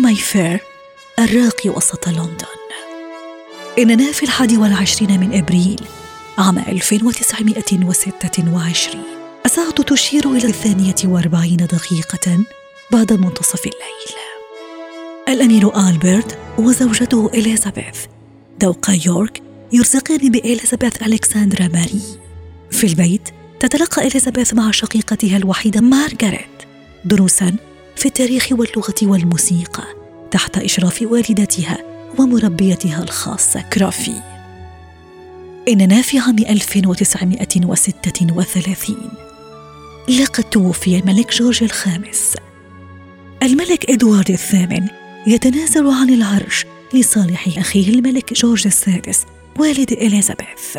مايفير الراقي وسط لندن. إننا في الحادي والعشرين من إبريل عام 1926 الساعة تشير إلى الثانية وأربعين دقيقة بعد منتصف الليل. الأمير آلبرت وزوجته إليزابيث دوقا يورك يرزقان بإليزابيث ألكسندرا ماري. في البيت تتلقى إليزابيث مع شقيقتها الوحيدة مارغريت دروسا في التاريخ واللغة والموسيقى تحت إشراف والدتها ومربيتها الخاصة كرافي. إننا في عام 1936 لقد توفي الملك جورج الخامس. الملك إدوارد الثامن يتنازل عن العرش لصالح أخيه الملك جورج السادس والد إليزابيث.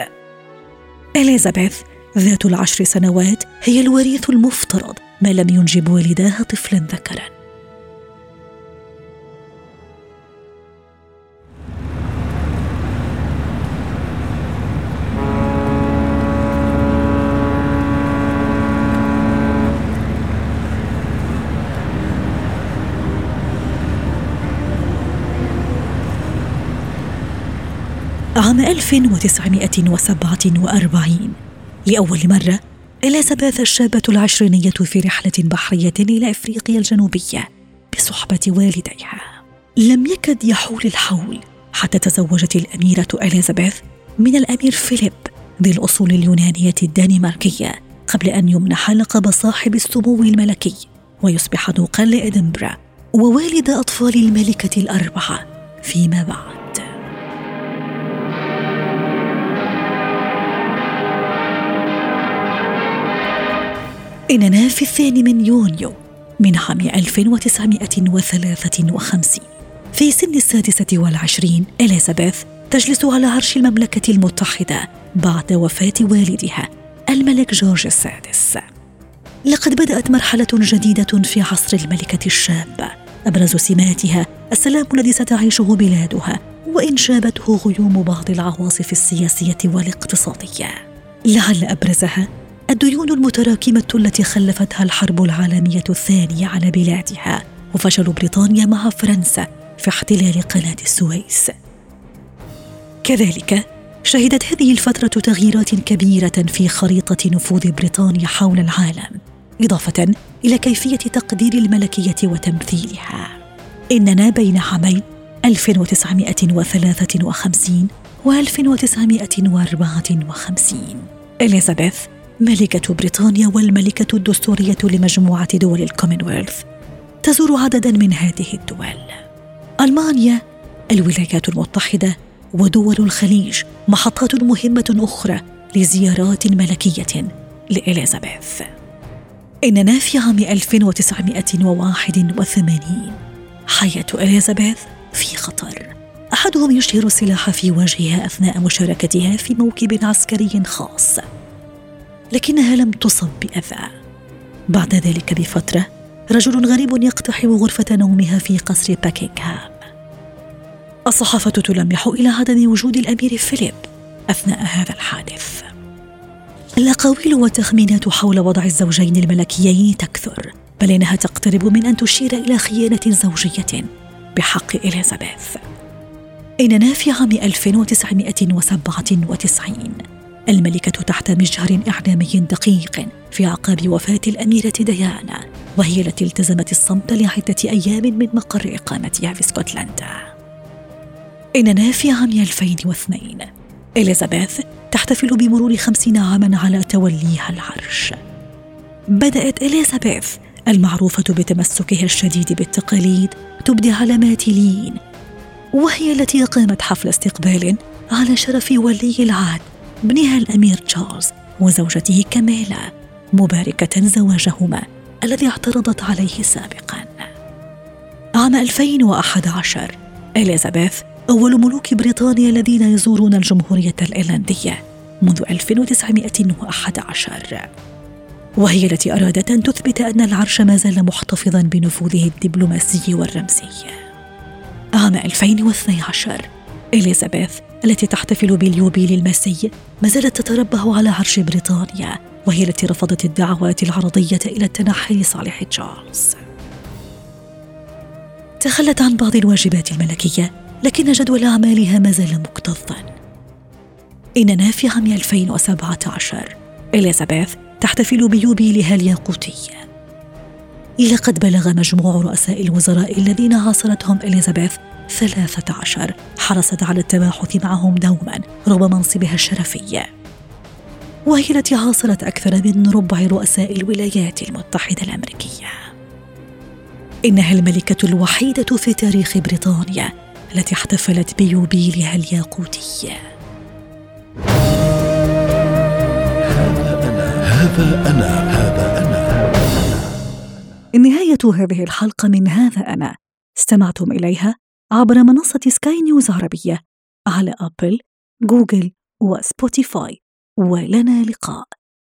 إليزابيث ذات العشر سنوات هي الوريث المفترض ما لم ينجب والداها طفلا ذكرا. عام 1947 لأول مرة إليزابيث الشابة العشرينية في رحلة بحرية إلى إفريقيا الجنوبية بصحبة والديها. لم يكد يحول الحول حتى تزوجت الأميرة إليزابيث من الأمير فيليب ذي الأصول اليونانية الدنماركية قبل أن يمنح لقب صاحب السمو الملكي ويصبح ذوقا لإدنبرا ووالد أطفال الملكة الأربعة فيما بعد. إننا في الثاني من يونيو من عام 1953 في سن السادسة والعشرين إليزابيث تجلس على عرش المملكة المتحدة بعد وفاة والدها الملك جورج السادس. لقد بدأت مرحلة جديدة في عصر الملكة الشابة. أبرز سماتها السلام الذي ستعيشه بلادها وإن شابته غيوم بعض العواصف السياسية والاقتصادية. لعل أبرزها الديون المتراكمة التي خلفتها الحرب العالمية الثانية على بلادها وفشل بريطانيا مع فرنسا في احتلال قناة السويس. كذلك شهدت هذه الفترة تغييرات كبيرة في خريطة نفوذ بريطانيا حول العالم، إضافة إلى كيفية تقدير الملكية وتمثيلها. إننا بين عامي 1953 و 1954 إليزابيث ملكة بريطانيا والملكة الدستورية لمجموعة دول الكومنولث تزور عددا من هذه الدول. ألمانيا الولايات المتحدة ودول الخليج محطات مهمة أخرى لزيارات ملكية لإليزابيث. إننا في عام 1981 حياة إليزابيث في خطر. أحدهم يشهر السلاح في وجهها أثناء مشاركتها في موكب عسكري خاص. لكنها لم تصب بأذى. بعد ذلك بفترة رجل غريب يقتحم غرفة نومها في قصر باكنغهام الصحافة تلمح إلى عدم وجود الأمير فيليب أثناء هذا الحادث. الأقاويل والتخمينات حول وضع الزوجين الملكيين تكثر بل إنها تقترب من أن تشير إلى خيانة زوجية بحق إليزابيث. اننا في عام 1997 الملكة تحت مجهر إعلامي دقيق في أعقاب وفاة الأميرة ديانا وهي التي التزمت الصمت لعدة أيام من مقر إقامتها في اسكتلندا. إننا في عام 2002 إليزابيث تحتفل بمرور خمسين عاما على توليها العرش. بدأت إليزابيث المعروفة بتمسكها الشديد بالتقاليد تبدي علامات لين وهي التي قامت حفل استقبال على شرف ولي العهد ابنها الأمير تشارلز وزوجته كاميلا مباركة زواجهما الذي اعترضت عليه سابقا. عام 2011 إليزابيث أول ملوك بريطانيا الذين يزورون الجمهورية الإيرلندية منذ 1911 وهي التي أرادت أن تثبت أن العرش ما زال محتفظا بنفوذه الدبلوماسي والرمزي. عام 2012 إليزابيث التي تحتفل باليوبيل الماسي ما زالت تتربع على عرش بريطانيا وهي التي رفضت الدعوات العرضية إلى التنحي لصالح تشارلز. تخلت عن بعض الواجبات الملكية لكن جدول أعمالها ما زال مكتظا. إننا في عام 2017 إليزابيث تحتفل بيوبيلها الياقوتي لقد بلغ مجموع رؤساء الوزراء الذين عاصرتهم إليزابيث ثلاثة عشر. حرصت على التباحث معهم دوما رغم منصبها الشرفي. وهي التي عاصرت أكثر من ربع رؤساء الولايات المتحدة الأمريكية. إنها الملكة الوحيدة في تاريخ بريطانيا التي احتفلت بيوبيلها الياقوتي. هذا أنا هذا أنا هذا أنا. نهاية هذه الحلقة من هذا أنا. استمعتم إليها؟ عبر منصة سكاي نيوز عربية. على أبل، جوجل وسبوتيفاي ولنا لقاء.